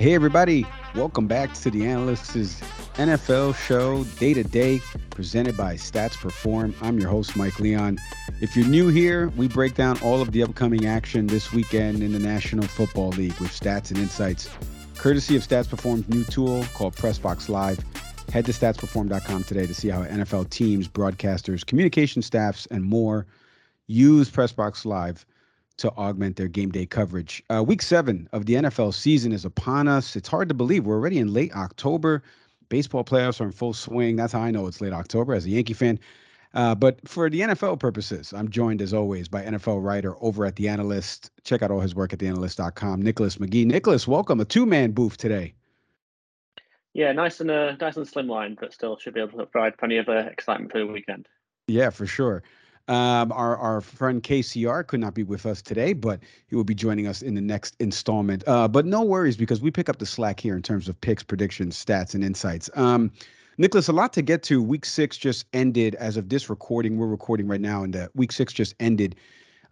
Hey, everybody. Welcome back to the Analysts' NFL show, day to day, presented by Stats Perform. I'm your host, Mike Leon. If you're new here, we break down all of the upcoming action this weekend in the National Football League with stats and insights, courtesy of Stats Perform's new tool called Pressbox Live. Head to statsperform.com today to see how NFL teams, broadcasters, communication staffs, and more use Pressbox Live to augment their game day coverage. Uh, week seven of the NFL season is upon us. It's hard to believe we're already in late October. Baseball playoffs are in full swing. That's how I know it's late October as a Yankee fan. Uh, but for the NFL purposes, I'm joined as always by NFL writer over at The Analyst. Check out all his work at theanalyst.com, Nicholas McGee. Nicholas, welcome. A two man booth today. Yeah, nice and uh, nice and slimline, but still should be able to provide plenty of uh, excitement for the weekend. Yeah, for sure. Um, our our friend KCR could not be with us today, but he will be joining us in the next installment. Uh, but no worries because we pick up the slack here in terms of picks, predictions, stats, and insights. Um, Nicholas, a lot to get to. Week six just ended as of this recording. We're recording right now, and the week six just ended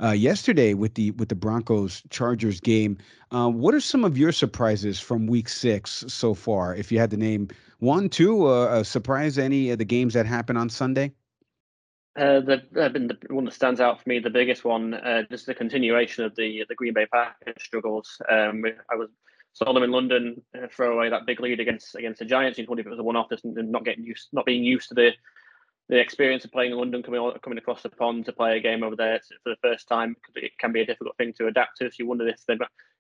uh, yesterday with the with the Broncos Chargers game. Uh, what are some of your surprises from Week Six so far? If you had to name one, two, uh, surprise any of the games that happened on Sunday. Uh, the, uh, been the one that stands out for me, the biggest one, uh, just the continuation of the the Green Bay Packers struggles. Um, I was saw them in London uh, throw away that big lead against against the Giants. You wonder if it was a one-off, just not getting used, not being used to the the experience of playing in London, coming coming across the pond to play a game over there for the first time. It can be a difficult thing to adapt to. So you wonder if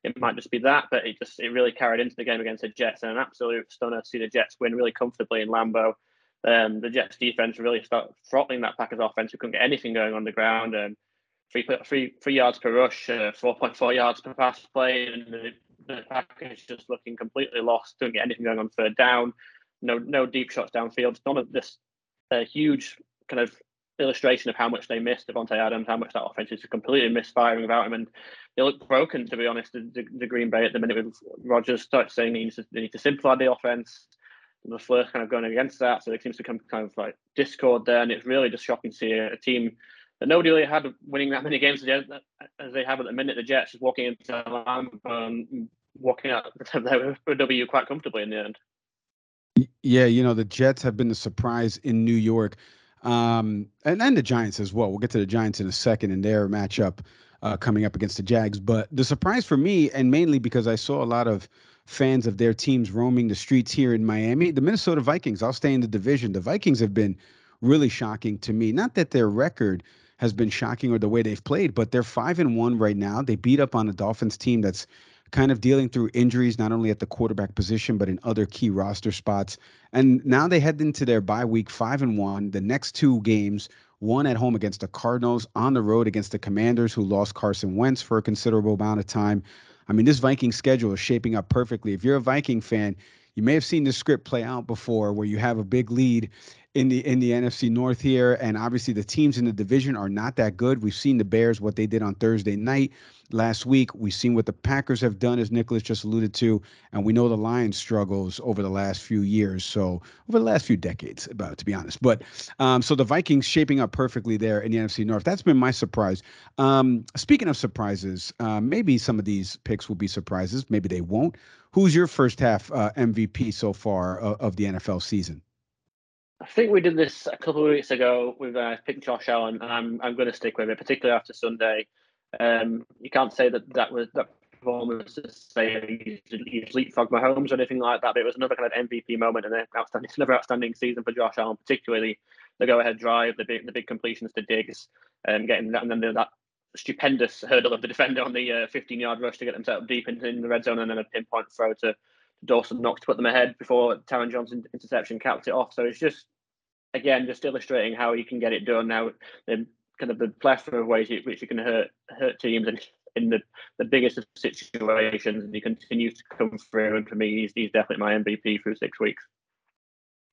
it might just be that, but it just it really carried into the game against the Jets, and an absolute stunner to see the Jets win really comfortably in Lambeau um, the Jets defense really started throttling that Packers offense. We couldn't get anything going on the ground. And three, three, three yards per rush, uh, 4.4 yards per pass play, and the, the Packers just looking completely lost. Couldn't get anything going on third down. No, no deep shots downfield. None of this uh, huge kind of illustration of how much they missed Davante Adams, how much that offense is completely misfiring without him, and they look broken to be honest. The, the Green Bay at the minute with Rodgers starts saying he needs to, they need to simplify the offense LaFleur kind of going against that. So there seems to come kind of like discord there, and it's really just shocking to see a, a team that nobody really had winning that many games as they have at the minute. The Jets just walking into Lambeau and walking out their W quite comfortably in the end. Yeah, you know the Jets have been the surprise in New York, um, and then the Giants as well. We'll get to the Giants in a second in their matchup uh, coming up against the Jags. But the surprise for me, and mainly because I saw a lot of fans of their teams roaming the streets here in Miami. The Minnesota Vikings, I'll stay in the division. The Vikings have been really shocking to me. Not that their record has been shocking or the way they've played, but they're five and one right now. They beat up on a Dolphins team that's kind of dealing through injuries, not only at the quarterback position, but in other key roster spots. And now they head into their bye week five and one. The next two games, one at home against the Cardinals, on the road against the Commanders, who lost Carson Wentz for a considerable amount of time. I mean, this Viking schedule is shaping up perfectly. If you're a Viking fan, you may have seen this script play out before where you have a big lead in the in the NFC North here and obviously the teams in the division are not that good. We've seen the Bears what they did on Thursday night last week. We've seen what the Packers have done as Nicholas just alluded to and we know the Lions struggles over the last few years. So over the last few decades about to be honest. But um, so the Vikings shaping up perfectly there in the NFC North. That's been my surprise. Um, speaking of surprises, uh, maybe some of these picks will be surprises, maybe they won't. Who's your first half uh, MVP so far of, of the NFL season? I think we did this a couple of weeks ago with uh, pick Josh Allen, and I'm I'm going to stick with it, particularly after Sunday. Um, you can't say that that was that performance to say he's, leapfrogged Mahomes or anything like that, but it was another kind of MVP moment and an outstanding, another outstanding season for Josh Allen, particularly the go-ahead drive, the big the big completions to Diggs, um, getting that, and then that stupendous hurdle of the defender on the uh, 15 yard rush to get themselves deep in, in the red zone and then a pinpoint throw to, Dawson Knox to put them ahead before Taron Johnson's interception capped it off. So it's just, again, just illustrating how you can get it done now. The kind of the plethora of ways in which you can hurt hurt teams and in the, the biggest of situations and he continues to come through. And for me, he's, he's definitely my MVP through six weeks.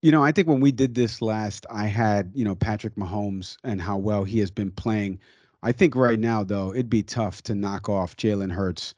You know, I think when we did this last, I had, you know, Patrick Mahomes and how well he has been playing. I think right now, though, it'd be tough to knock off Jalen Hurts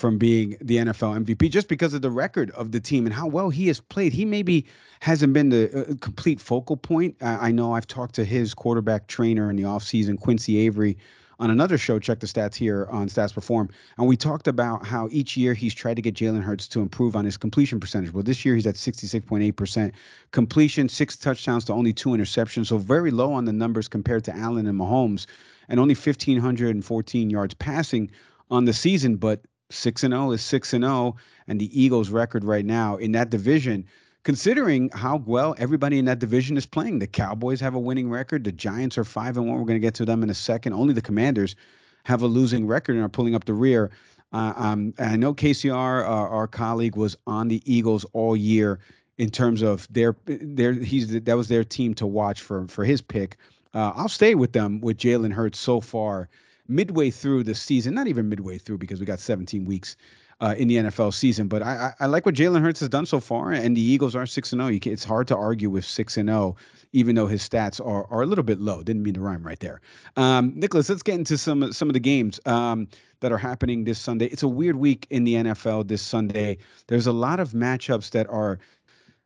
from being the NFL MVP just because of the record of the team and how well he has played. He maybe hasn't been the uh, complete focal point. Uh, I know I've talked to his quarterback trainer in the offseason, Quincy Avery, on another show. Check the stats here on Stats Perform, and we talked about how each year he's tried to get Jalen Hurts to improve on his completion percentage. Well, this year he's at 66.8% completion, six touchdowns to only two interceptions, so very low on the numbers compared to Allen and Mahomes, and only 1,514 yards passing on the season. But six and zero oh is six and zero, oh, and the Eagles' record right now in that division considering how well everybody in that division is playing. The Cowboys have a winning record. The Giants are five and one. We're going to get to them in a second. Only the Commanders have a losing record and are pulling up the rear. Uh, um, I know KCR, uh, our colleague, was on the Eagles all year in terms of their their he's that was their team to watch for for his pick. Uh, I'll stay with them with Jalen Hurts so far midway through the season, not even midway through because we got 17 weeks uh, in the NFL season. But I, I, I like what Jalen Hurts has done so far, and the Eagles are six and zero. Oh. It's hard to argue with six and zero, even though his stats are are a little bit low. Didn't mean to rhyme right there. Um, Nicholas, let's get into some some of the games. Um, that are happening this Sunday. It's a weird week in the NFL this Sunday. There's a lot of matchups that are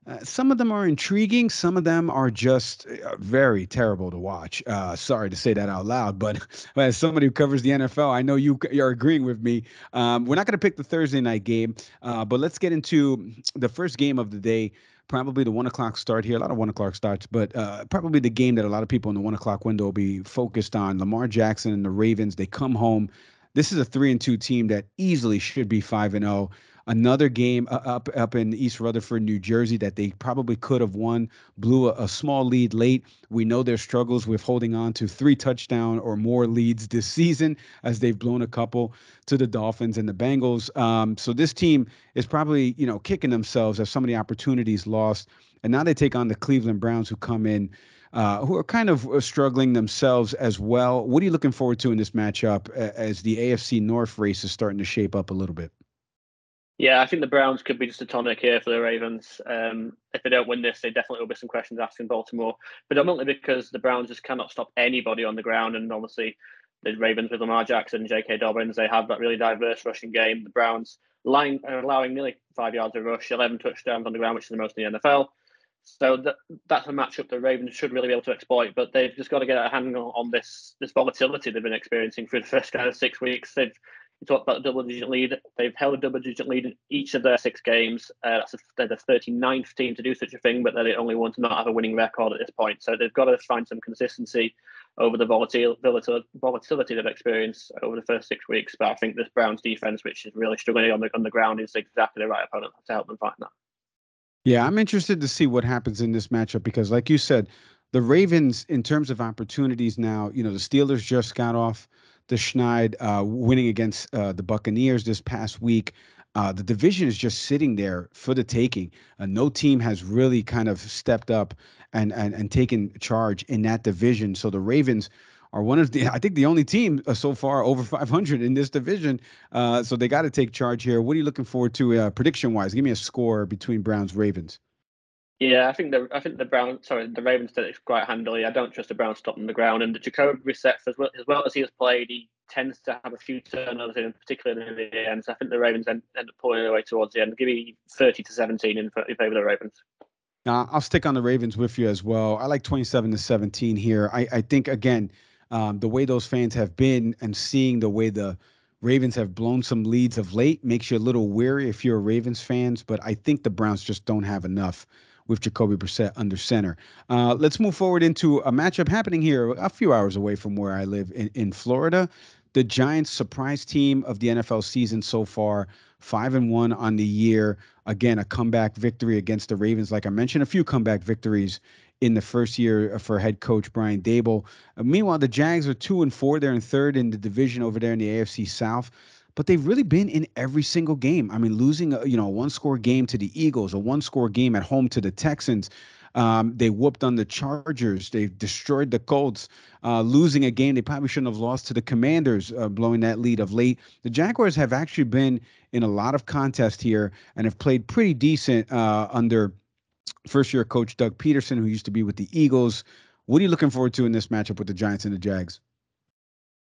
uh, some of them are intriguing. Some of them are just uh, very terrible to watch. Uh, sorry to say that out loud, but as somebody who covers the NFL, I know you are agreeing with me. Um, we're not going to pick the Thursday night game, uh, but let's get into the first game of the day. Probably the one o'clock start here. A lot of one o'clock starts, but probably the game that a lot of people in the one o'clock window will be focused on. Lamar Jackson and the Ravens. They come home. This is a three and two team that easily should be five and zero. Oh another game uh, up up in East Rutherford, New Jersey, that they probably could have won. Blew a, a, small lead late. We know their struggles with holding on to three touchdown or more leads this season, as they've blown a couple to the Dolphins and the Bengals. Um, so this team is probably you know kicking themselves as some of the opportunities lost, and now they take on the Cleveland Browns, who come in. Uh, who are kind of uh, struggling themselves as well. What are you looking forward to in this matchup as the AFC North race is starting to shape up a little bit? Yeah, I think the Browns could be just a tonic here for the Ravens. Um, if they don't win this, they definitely will be some questions asked in Baltimore, predominantly because the Browns just cannot stop anybody on the ground. And obviously, the Ravens with Lamar Jackson, J.K. Dobbins, they have that really diverse rushing game. The Browns lying, allowing nearly five yards of rush, 11 touchdowns on the ground, which is the most in the NFL. So that, that's a matchup the Ravens should really be able to exploit, but they've just got to get a handle on this this volatility they've been experiencing for the first kind of six weeks. They've you talked about the double digit lead. They've held a double digit lead in each of their six games. Uh, that's a, they're the 39th team to do such a thing, but they're the only one to not have a winning record at this point. So they've got to find some consistency over the volatility, volatility they've experienced over the first six weeks. But I think this Browns defense, which is really struggling on the on the ground, is exactly the right opponent to help them find that. Yeah, I'm interested to see what happens in this matchup because, like you said, the Ravens, in terms of opportunities now, you know, the Steelers just got off the Schneid uh, winning against uh, the Buccaneers this past week. Uh, the division is just sitting there for the taking. Uh, no team has really kind of stepped up and, and and taken charge in that division. So the Ravens are one of the, I think, the only team uh, so far over 500 in this division. Uh, so they got to take charge here. What are you looking forward to prediction wise? Give me a score between Browns Ravens. Yeah, I think the I think the Brown sorry the Ravens did it quite handily. I don't trust the Browns stopping the ground, and the Jacoby Brissett as well as well as he has played, he tends to have a few turnovers in, particularly in the end. So I think the Ravens end, end up pulling away towards the end. Give me thirty to seventeen in, in favor of the Ravens. Now I'll stick on the Ravens with you as well. I like twenty-seven to seventeen here. I I think again um, the way those fans have been and seeing the way the Ravens have blown some leads of late makes you a little weary if you're a Ravens fans, but I think the Browns just don't have enough with Jacoby Brissett under center. Uh, let's move forward into a matchup happening here a few hours away from where I live in, in Florida. The Giants surprise team of the NFL season so far, five and one on the year. Again, a comeback victory against the Ravens. Like I mentioned, a few comeback victories in the first year for head coach Brian Daboll. Uh, meanwhile, the Jags are two and four. They're in third in the division over there in the AFC South but they've really been in every single game. I mean, losing a, you know a one score game to the Eagles, a one score game at home to the Texans. Um, they whooped on the Chargers. They destroyed the Colts, uh, losing a game they probably shouldn't have lost to the Commanders, uh, blowing that lead of late. The Jaguars have actually been in a lot of contests here and have played pretty decent uh, under first year coach Doug Pederson, who used to be with the Eagles. What are you looking forward to in this matchup with the Giants and the Jags?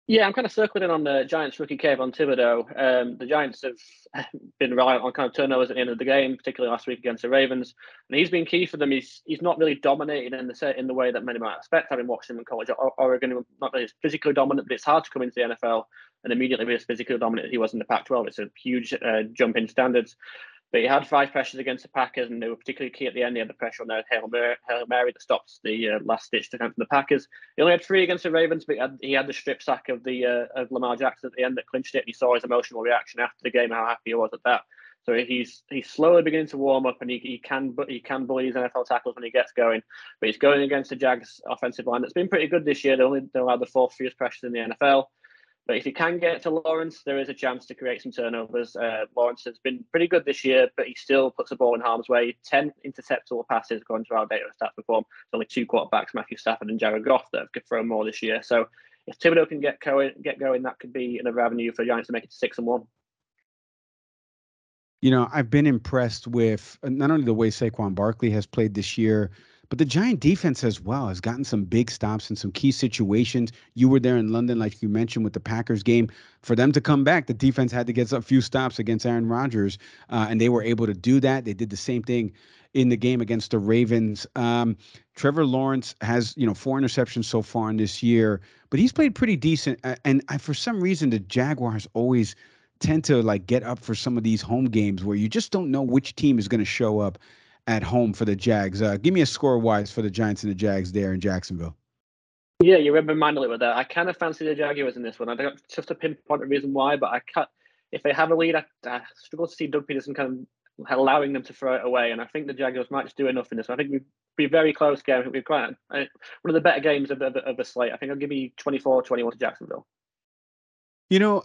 Yeah, I'm kind of circling in on the Giants rookie Kayvon Thibodeaux. Um, the Giants have been reliant on kind of turnovers at the end of the game, particularly last week against the Ravens, and he's been key for them. He's he's not really dominated in the set in the way that many might expect, having watched him in college. Oregon, not that he's physically dominant, but it's hard to come into the NFL and immediately be as physically dominant as he was in the Pac-12. It's a huge uh, jump in standards. But he had five pressures against the Packers, and they were particularly key at the end. He had the pressure on their Hail Mary, that stops the uh, last ditch attempt from the Packers. He only had three against the Ravens, but he had, he had the strip sack of the uh, of Lamar Jackson at the end that clinched it. And he saw his emotional reaction after the game, how happy he was at that. So he's he's slowly beginning to warm up, and he, he can he can bully his NFL tackles when he gets going. But he's going against the Jags offensive line that's been pretty good this year. They only they allowed the fourth fewest pressures in the NFL. But if you can get to Lawrence, there is a chance to create some turnovers. Uh, Lawrence has been pretty good this year, but he still puts the ball in harm's way. 10 interceptable passes according to our data stats perform. There's only two quarterbacks, Matthew Stafford and Jared Goff, that have thrown more this year. So if Thibodeaux can get going, get going, that could be another avenue for Giants to make it to six and one. You know, I've been impressed with uh, not only the way Saquon Barkley has played this year, but the Giant defense as well has gotten some big stops in some key situations. You were there in London, like you mentioned, with the Packers game. For them to come back, the defense had to get a few stops against Aaron Rodgers, uh, and they were able to do that. They did the same thing in the game against the Ravens. Um, Trevor Lawrence has, you know, four interceptions so far in this year, but he's played pretty decent. And I, for some reason, the Jaguars always tend to like get up for some of these home games where you just don't know which team is going to show up at home for the Jags. Uh, give me a score wise for the Giants and the Jags there in Jacksonville. Yeah, you remember mindfully with that. I kind of fancy the Jaguars in this one. I don't just a pinpoint a reason why, but I cut if they have a lead, I, I, struggle to see Doug Pederson kind of allowing them to throw it away. And I think the Jaguars might just do enough in this. I think we'd be a very close game. I think we'd quite uh, one of the better games of, of, of the slate. I think I'll give you 24-21 to Jacksonville. You know,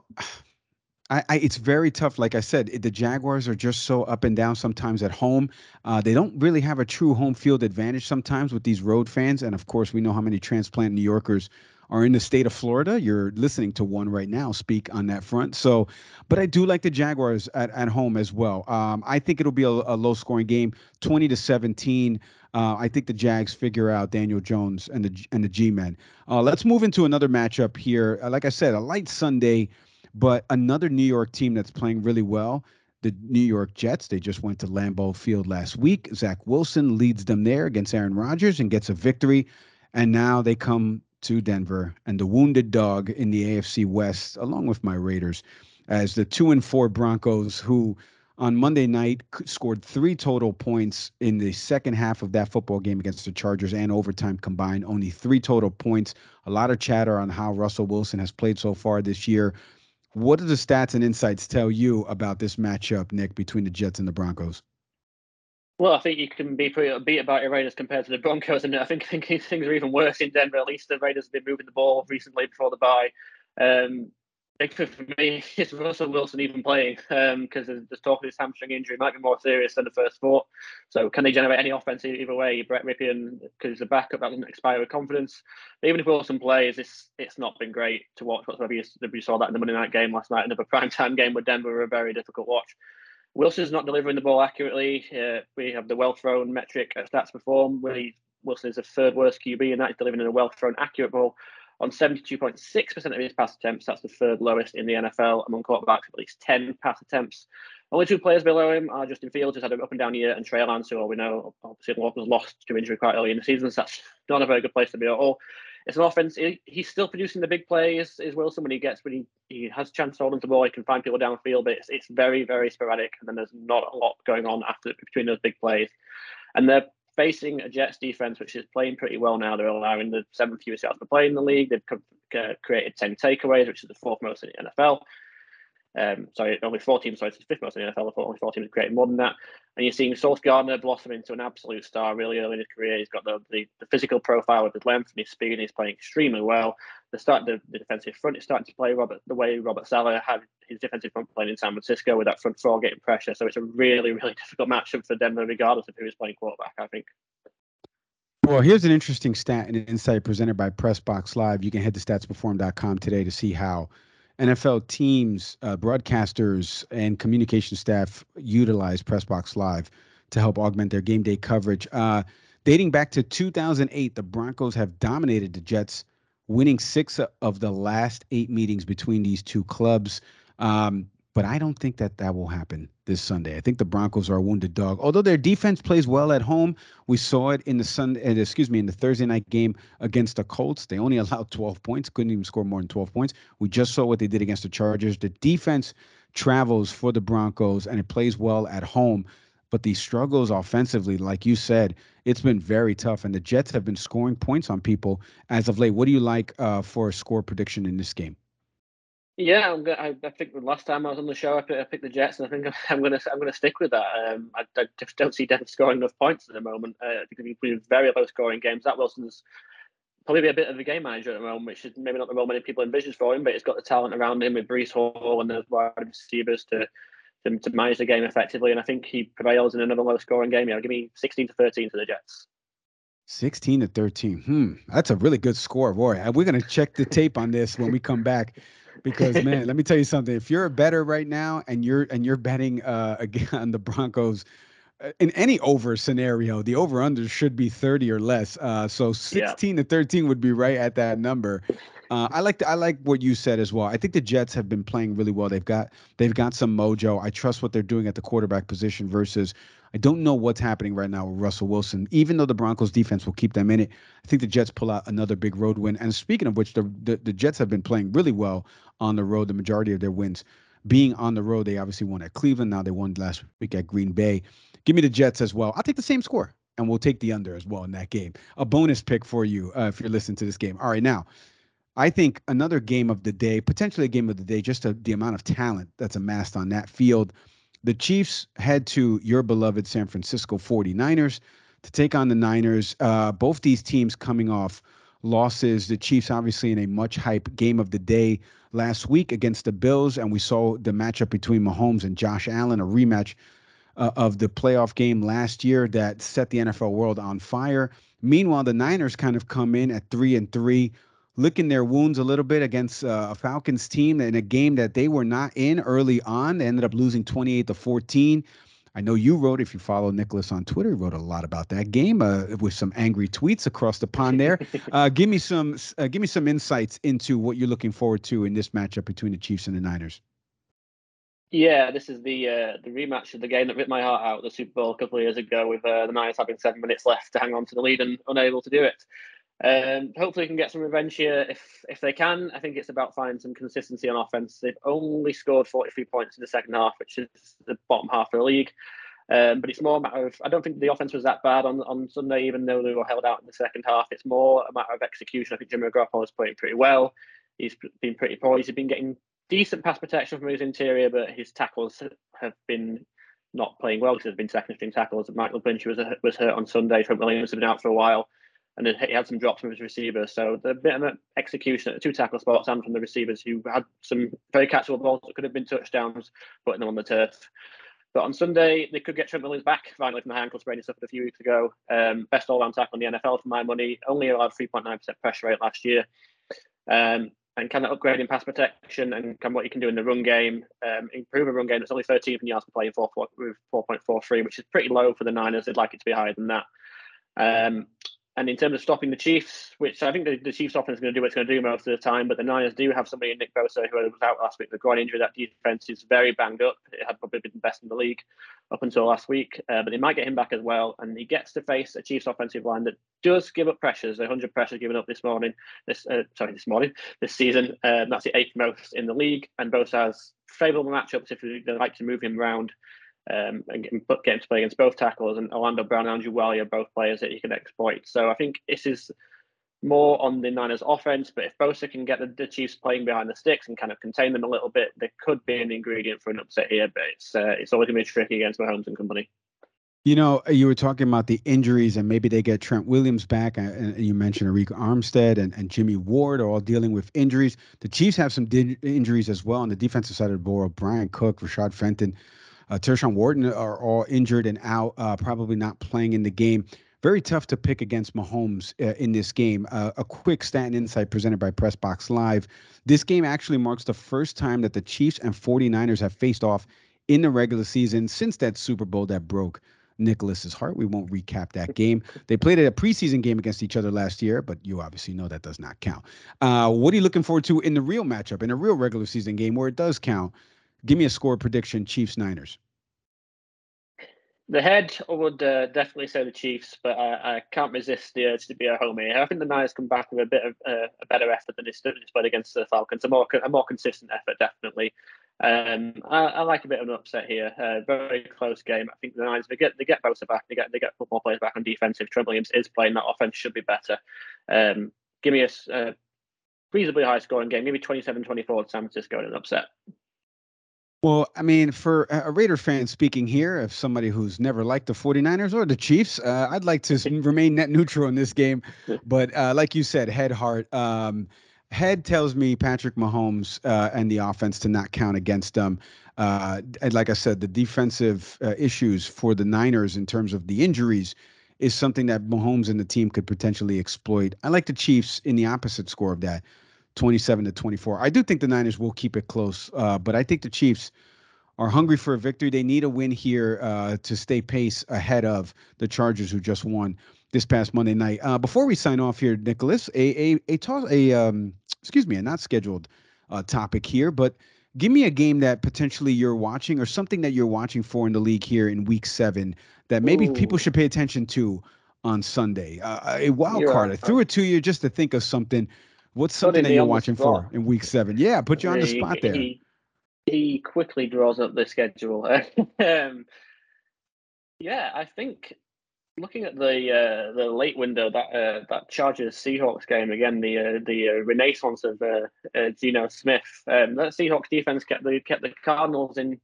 I, I, it's very tough. Like I said, the Jaguars are just so up and down sometimes at home. Uh, they don't really have a true home field advantage sometimes with these road fans. And of course, we know how many transplant New Yorkers are in the state of Florida. You're listening to one right now speak on that front. So, but I do like the Jaguars at, at home as well. Um, I think it'll be a, a low scoring game, 20 to 17. Uh, I think the Jags figure out Daniel Jones and the and the G men. Uh, let's move into another matchup here. Uh, like I said, a light Sunday. But another New York team that's playing really well, the New York Jets, they just went to Lambeau Field last week. Zach Wilson leads them there against Aaron Rodgers and gets a victory. And now they come to Denver and the wounded dog in the AFC West, along with my Raiders, as the two and four Broncos, who on Monday night scored three total points in the second half of that football game against the Chargers and overtime combined. Only three total points. A lot of chatter on how Russell Wilson has played so far this year. What do the stats and insights tell you about this matchup, Nick, between the Jets and the Broncos? Well, I think you can be pretty upbeat about your Raiders compared to the Broncos, and I think, think things are even worse in Denver. At least the Raiders have been moving the ball recently before the bye. Um, big for me is Russell Wilson even playing because um, there's talk of his hamstring injury might be more serious than the first thought. So can they generate any offense either way? Brett Rypien, because the backup that doesn't expire with confidence. But even if Wilson plays, it's it's not been great to watch whatsoever. You, you saw that in the Monday night game last night. Another prime time game with Denver, a very difficult watch. Wilson's not delivering the ball accurately. Uh, we have the well thrown metric at stats perform. Wilson is the third worst QB, and that is delivering a well thrown accurate ball on 72.6% of his pass attempts. That's the third lowest in the NFL among quarterbacks with at least 10 pass attempts. Only two players below him are Justin Fields, who's had an up and down year, and Trey Lance, who all we know obviously was lost to injury quite early in the season. So that's not a very good place to be at all. It's an offense. He's still producing the big plays is Wilson when he gets when he, he has a chance to hold on to the ball. He can find people downfield, but it's, it's very very sporadic, and then there's not a lot going on after between those big plays. And they're facing a Jets defense which is playing pretty well now. They're allowing the seventh fewest yards per play in the league. They've uh, created 10 takeaways, which is the fourth most in the NFL. Um, sorry, only four teams. Sorry, it's the fifth most in the NFL. Only four teams created more than that. And you're seeing Sauce Gardner blossom into an absolute star really early in his career. He's got the, the, the physical profile with his length and his speed, and he's playing extremely well. The start the, the defensive front is starting to play Robert the way Robert Saleh had his defensive front playing in San Francisco with that front four getting pressure. So it's a really, really difficult matchup for Denver, regardless of who is playing quarterback, I think. Well, here's an interesting stat and insight presented by Pressbox Live. You can head to statsperform.com today to see how NFL teams, uh, broadcasters, and communication staff utilize Pressbox Live to help augment their game day coverage. Uh, dating back to 2008, the Broncos have dominated the Jets winning six of the last eight meetings between these two clubs. Um, but I don't think that that will happen this Sunday. I think the Broncos are a wounded dog. Although their defense plays well at home, we saw it in the Sunday, uh, excuse me, in the Thursday night game against the Colts. They only allowed 12 points, couldn't even score more than 12 points. We just saw what they did against the Chargers. The defense travels for the Broncos and it plays well at home. But the struggles offensively, like you said, it's been very tough. And the Jets have been scoring points on people as of late. What do you like uh, for a score prediction in this game? Yeah, I'm gonna, I, I think the last time I was on the show, I picked, I picked the Jets, and I think I'm, going to I'm going to stick with that. Um, I, I, just don't see them scoring enough points at the moment. Uh, because we've been very low scoring games. That Wilson's probably a bit of a game manager at the moment, which is maybe not the role many people envision for him, but he's got the talent around him with Breece Hall and the wide receivers to, to, to manage the game effectively. And I think he prevails in another low scoring game. Yeah, give me 16 to 13 to the Jets. 16 to 13. Hmm, that's a really good score, boy. We're going to check the tape on this when we come back because man, let me tell you something. If you're a better right now and you're and you're betting uh again on the Broncos uh, in any over scenario, the over under should be 30 or less. Uh, so 16 yeah. to 13 would be right at that number. Uh, I like the, I like what you said as well. I think the Jets have been playing really well. They've got they've got some mojo. I trust what they're doing at the quarterback position versus I don't know what's happening right now with Russell Wilson. Even though the Broncos defense will keep them in it, I think the Jets pull out another big road win. And speaking of which, the, the, the Jets have been playing really well on the road. The majority of their wins being on the road. They obviously won at Cleveland. Now they won last week at Green Bay. Give me the Jets as well. I'll take the same score, and we'll take the under as well in that game. A bonus pick for you uh, if you're listening to this game. All right, now. I think another game of the day, potentially a game of the day, just the amount of talent that's amassed on that field the Chiefs head to your beloved San Francisco 49ers to take on the Niners. Uh, both these teams coming off losses. The Chiefs, obviously, in a much hype game of the day last week against the Bills, and we saw the matchup between Mahomes and Josh Allen, a rematch uh, of the playoff game last year that set the NFL world on fire. Meanwhile, the Niners kind of come in at three and three, licking their wounds a little bit against uh, a Falcons team in a game that they were not in early on. They ended up losing 28 to 14. I know you wrote, if you follow Nicholas on Twitter, wrote a lot about that game uh, with some angry tweets across the pond there. Uh, give me some, uh, give me some insights into what you're looking forward to in this matchup between the Chiefs and the Niners. Yeah, this is the uh, the rematch of the game that ripped my heart out the Super Bowl a couple of years ago, with uh, the Niners having seven minutes left to hang on to the lead and unable to do it. Um, hopefully, we can get some revenge here if if they can. I think it's about finding some consistency on offense. They've only scored 43 points in the second half, which is the bottom half of the league. Um, but it's more a matter of I don't think the offense was that bad on, on Sunday, even though they were held out in the second half. It's more a matter of execution. I think Jimmy Garoppolo is playing pretty well. He's been pretty poised. He's been getting decent pass protection from his interior, but his tackles have been not playing well because there's been second string tackles. Mike McGlinchey was was hurt on Sunday. Trent Williams has been out for a while and then he had some drops from his receivers. So the bit of execution at the two tackle spots and from the receivers who had some very catchable balls that could have been touchdowns, putting them on the turf. But on Sunday, they could get Trent Williams back finally from the ankle sprain he suffered a few weeks ago. Um, best all-round tackle in the NFL for my money. Only allowed 3.9% pressure rate last year. Um, and kind of upgrade in pass protection and can what you can do in the run game, um, improve a run game that's only 13 yards per play in 4, 4, with 4.43, which is pretty low for the Niners. They'd like it to be higher than that. Um, and in terms of stopping the Chiefs, which I think the, the Chiefs offense is going to do what it's going to do most of the time, but the Niners do have somebody in Nick Bosa who was out last week with a groin injury. That defense is very banged up. It had probably been the best in the league up until last week, uh, but they might get him back as well. And he gets to face a Chiefs offensive line that does give up pressures. 100 pressures given up this morning. This uh, sorry, this morning, this season. Um, that's the eighth most in the league. And Bosa has favourable matchups if they like to move him around um, and get him, to play against both tackles. And Orlando Brown and Andrew Wylie are both players that you can exploit. So I think this is more on the Niners offense, but if Bosa can get the, the, Chiefs playing behind the sticks and kind of contain them a little bit, there could be an ingredient for an upset here, but it's uh, it's always going to be tricky against Mahomes and company. You know, you were talking about the injuries, and maybe they get Trent Williams back. And you mentioned Arik Armstead and, and Jimmy Ward are all dealing with injuries. The Chiefs have some di- injuries as well on the defensive side of the ball. Bryan Cook, Rashad Fenton, uh, Tershawn Wharton are all injured and out, uh, probably not playing in the game. Very tough to pick against Mahomes uh, in this game. Uh, a quick stat and insight presented by Pressbox Live. This game actually marks the first time that the Chiefs and 49ers have faced off in the regular season since that Super Bowl that broke Nicholas's heart. We won't recap that game. They played a preseason game against each other last year, but you obviously know that does not count. Uh, what are you looking forward to in the real matchup, in a real regular season game where it does count? Give me a score prediction Chiefs Niners. The head would uh, definitely say the Chiefs, but I, I, can't resist the urge to be a homie. I think the Niners come back with a bit of uh, a better effort than they displayed against the Falcons. A more a more consistent effort, definitely. Um, I, I, like a bit of an upset here. Uh, very close game. I think the Niners they get they get Bosa back. They get they get football players back on defense. If Trent Williams is playing, that offense should be better. Um, give me a uh, reasonably high scoring game. Maybe 27-24 San Francisco in an upset. Well, I mean, for a Raider fan speaking here, if somebody who's never liked the 49ers or the Chiefs, uh, I'd like to remain net neutral in this game. But uh, like you said, head heart. Um, head tells me Patrick Mahomes uh, and the offense to not count against them. Uh, and like I said, the defensive uh, issues for the Niners in terms of the injuries is something that Mahomes and the team could potentially exploit. I like the Chiefs in the opposite score of that. 27 to 24. I do think the Niners will keep it close, uh, but I think the Chiefs are hungry for a victory. They need a win here uh, to stay pace ahead of the Chargers, who just won this past Monday night. Uh, before we sign off here, Nicholas, a a a, toss, a um, excuse me, a not scheduled uh, topic here, but give me a game that potentially you're watching or something that you're watching for in the league here in Week Seven that maybe Ooh. people should pay attention to on Sunday. Uh, a wild card. I threw it to you just to think of something What's something that you're watching for in week seven? Yeah, put you on the spot there. He, he quickly draws up the schedule. um, yeah, I think looking at the uh, the late window that uh, that Chargers Seahawks game again, the uh, the uh, renaissance of uh, uh, Geno Smith. Um, that Seahawks defense kept the kept the Cardinals in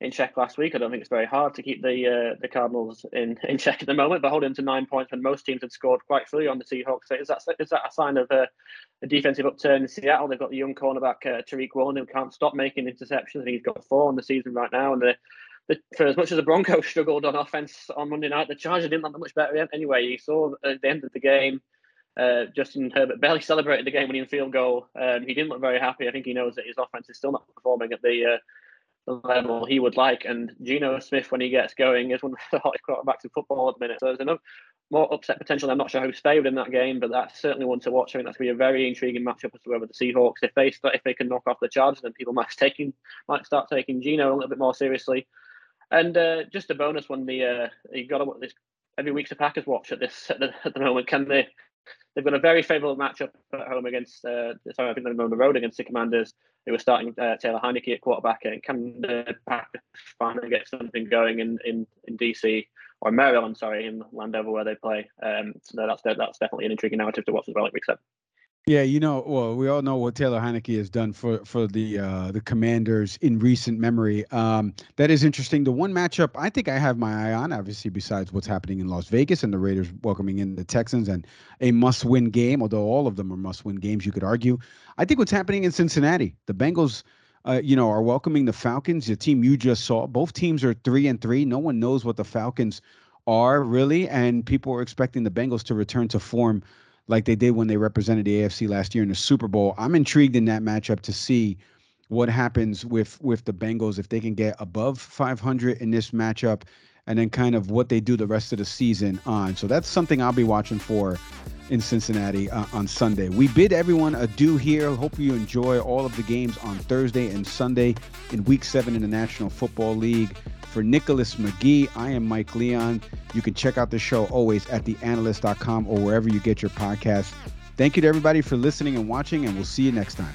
in check last week. I don't think it's very hard to keep the uh, the Cardinals in, in check at the moment, but holding them to nine points when most teams had scored quite freely on the Seahawks. So is that is that a sign of a, a defensive upturn in Seattle? They've got the young cornerback uh, Tariq Woolen who can't stop making interceptions. I think he's got four on the season right now, and the, for as much as the Broncos struggled on offense on Monday night, the Chargers didn't look that much better anyway. You saw at the end of the game. Uh, Justin Herbert barely celebrated the game winning field goal. Um, he didn't look very happy. I think he knows that his offense is still not performing at the uh, level he would like. And Geno Smith, when he gets going, is one of the hottest quarterbacks in football at the minute. So there's enough more upset potential. I'm not sure who's favored in that game, but that's certainly one to watch. I think that's going to be a very intriguing matchup as to whether the Seahawks, if they start, if they can knock off the Chargers, then people might taking might start taking Geno a little bit more seriously. And uh, just a bonus one: the uh, you got to this every week's a Packers watch at this at the, at the moment. Can they They've got a very favourable matchup at home against, uh, sorry, I think they're on the road against the Commanders. They were starting uh, Taylor Heinicke at quarterback. And can the Packers finally get something going in, in, in DC or Maryland, sorry, in Landover where they play? Um, so that's that's definitely an intriguing narrative to watch as well at week seven. Yeah, you know, well, we all know what Taylor Heinicke has done for for the uh, the Commanders in recent memory. Um, that is interesting. The one matchup I think I have my eye on, obviously, besides what's happening in Las Vegas and the Raiders welcoming in the Texans and a must-win game, although all of them are must-win games, you could argue. I think what's happening in Cincinnati, the Bengals. Uh, you know, are welcoming the Falcons, the team you just saw. Both teams are three and three. No one knows what the Falcons are really, and people are expecting the Bengals to return to form like they did when they represented the AFC last year in the Super Bowl. I'm intrigued in that matchup to see what happens with with the Bengals if they can get above 500 in this matchup and then kind of what they do the rest of the season on. So that's something I'll be watching for in Cincinnati uh, on Sunday. We bid everyone adieu here. Hope you enjoy all of the games on Thursday and Sunday in week 7 in the National Football League. For Nicholas McGee, I am Mike Leon. You can check out the show always at theanalyst.com or wherever you get your podcasts. Thank you to everybody for listening and watching, and we'll see you next time.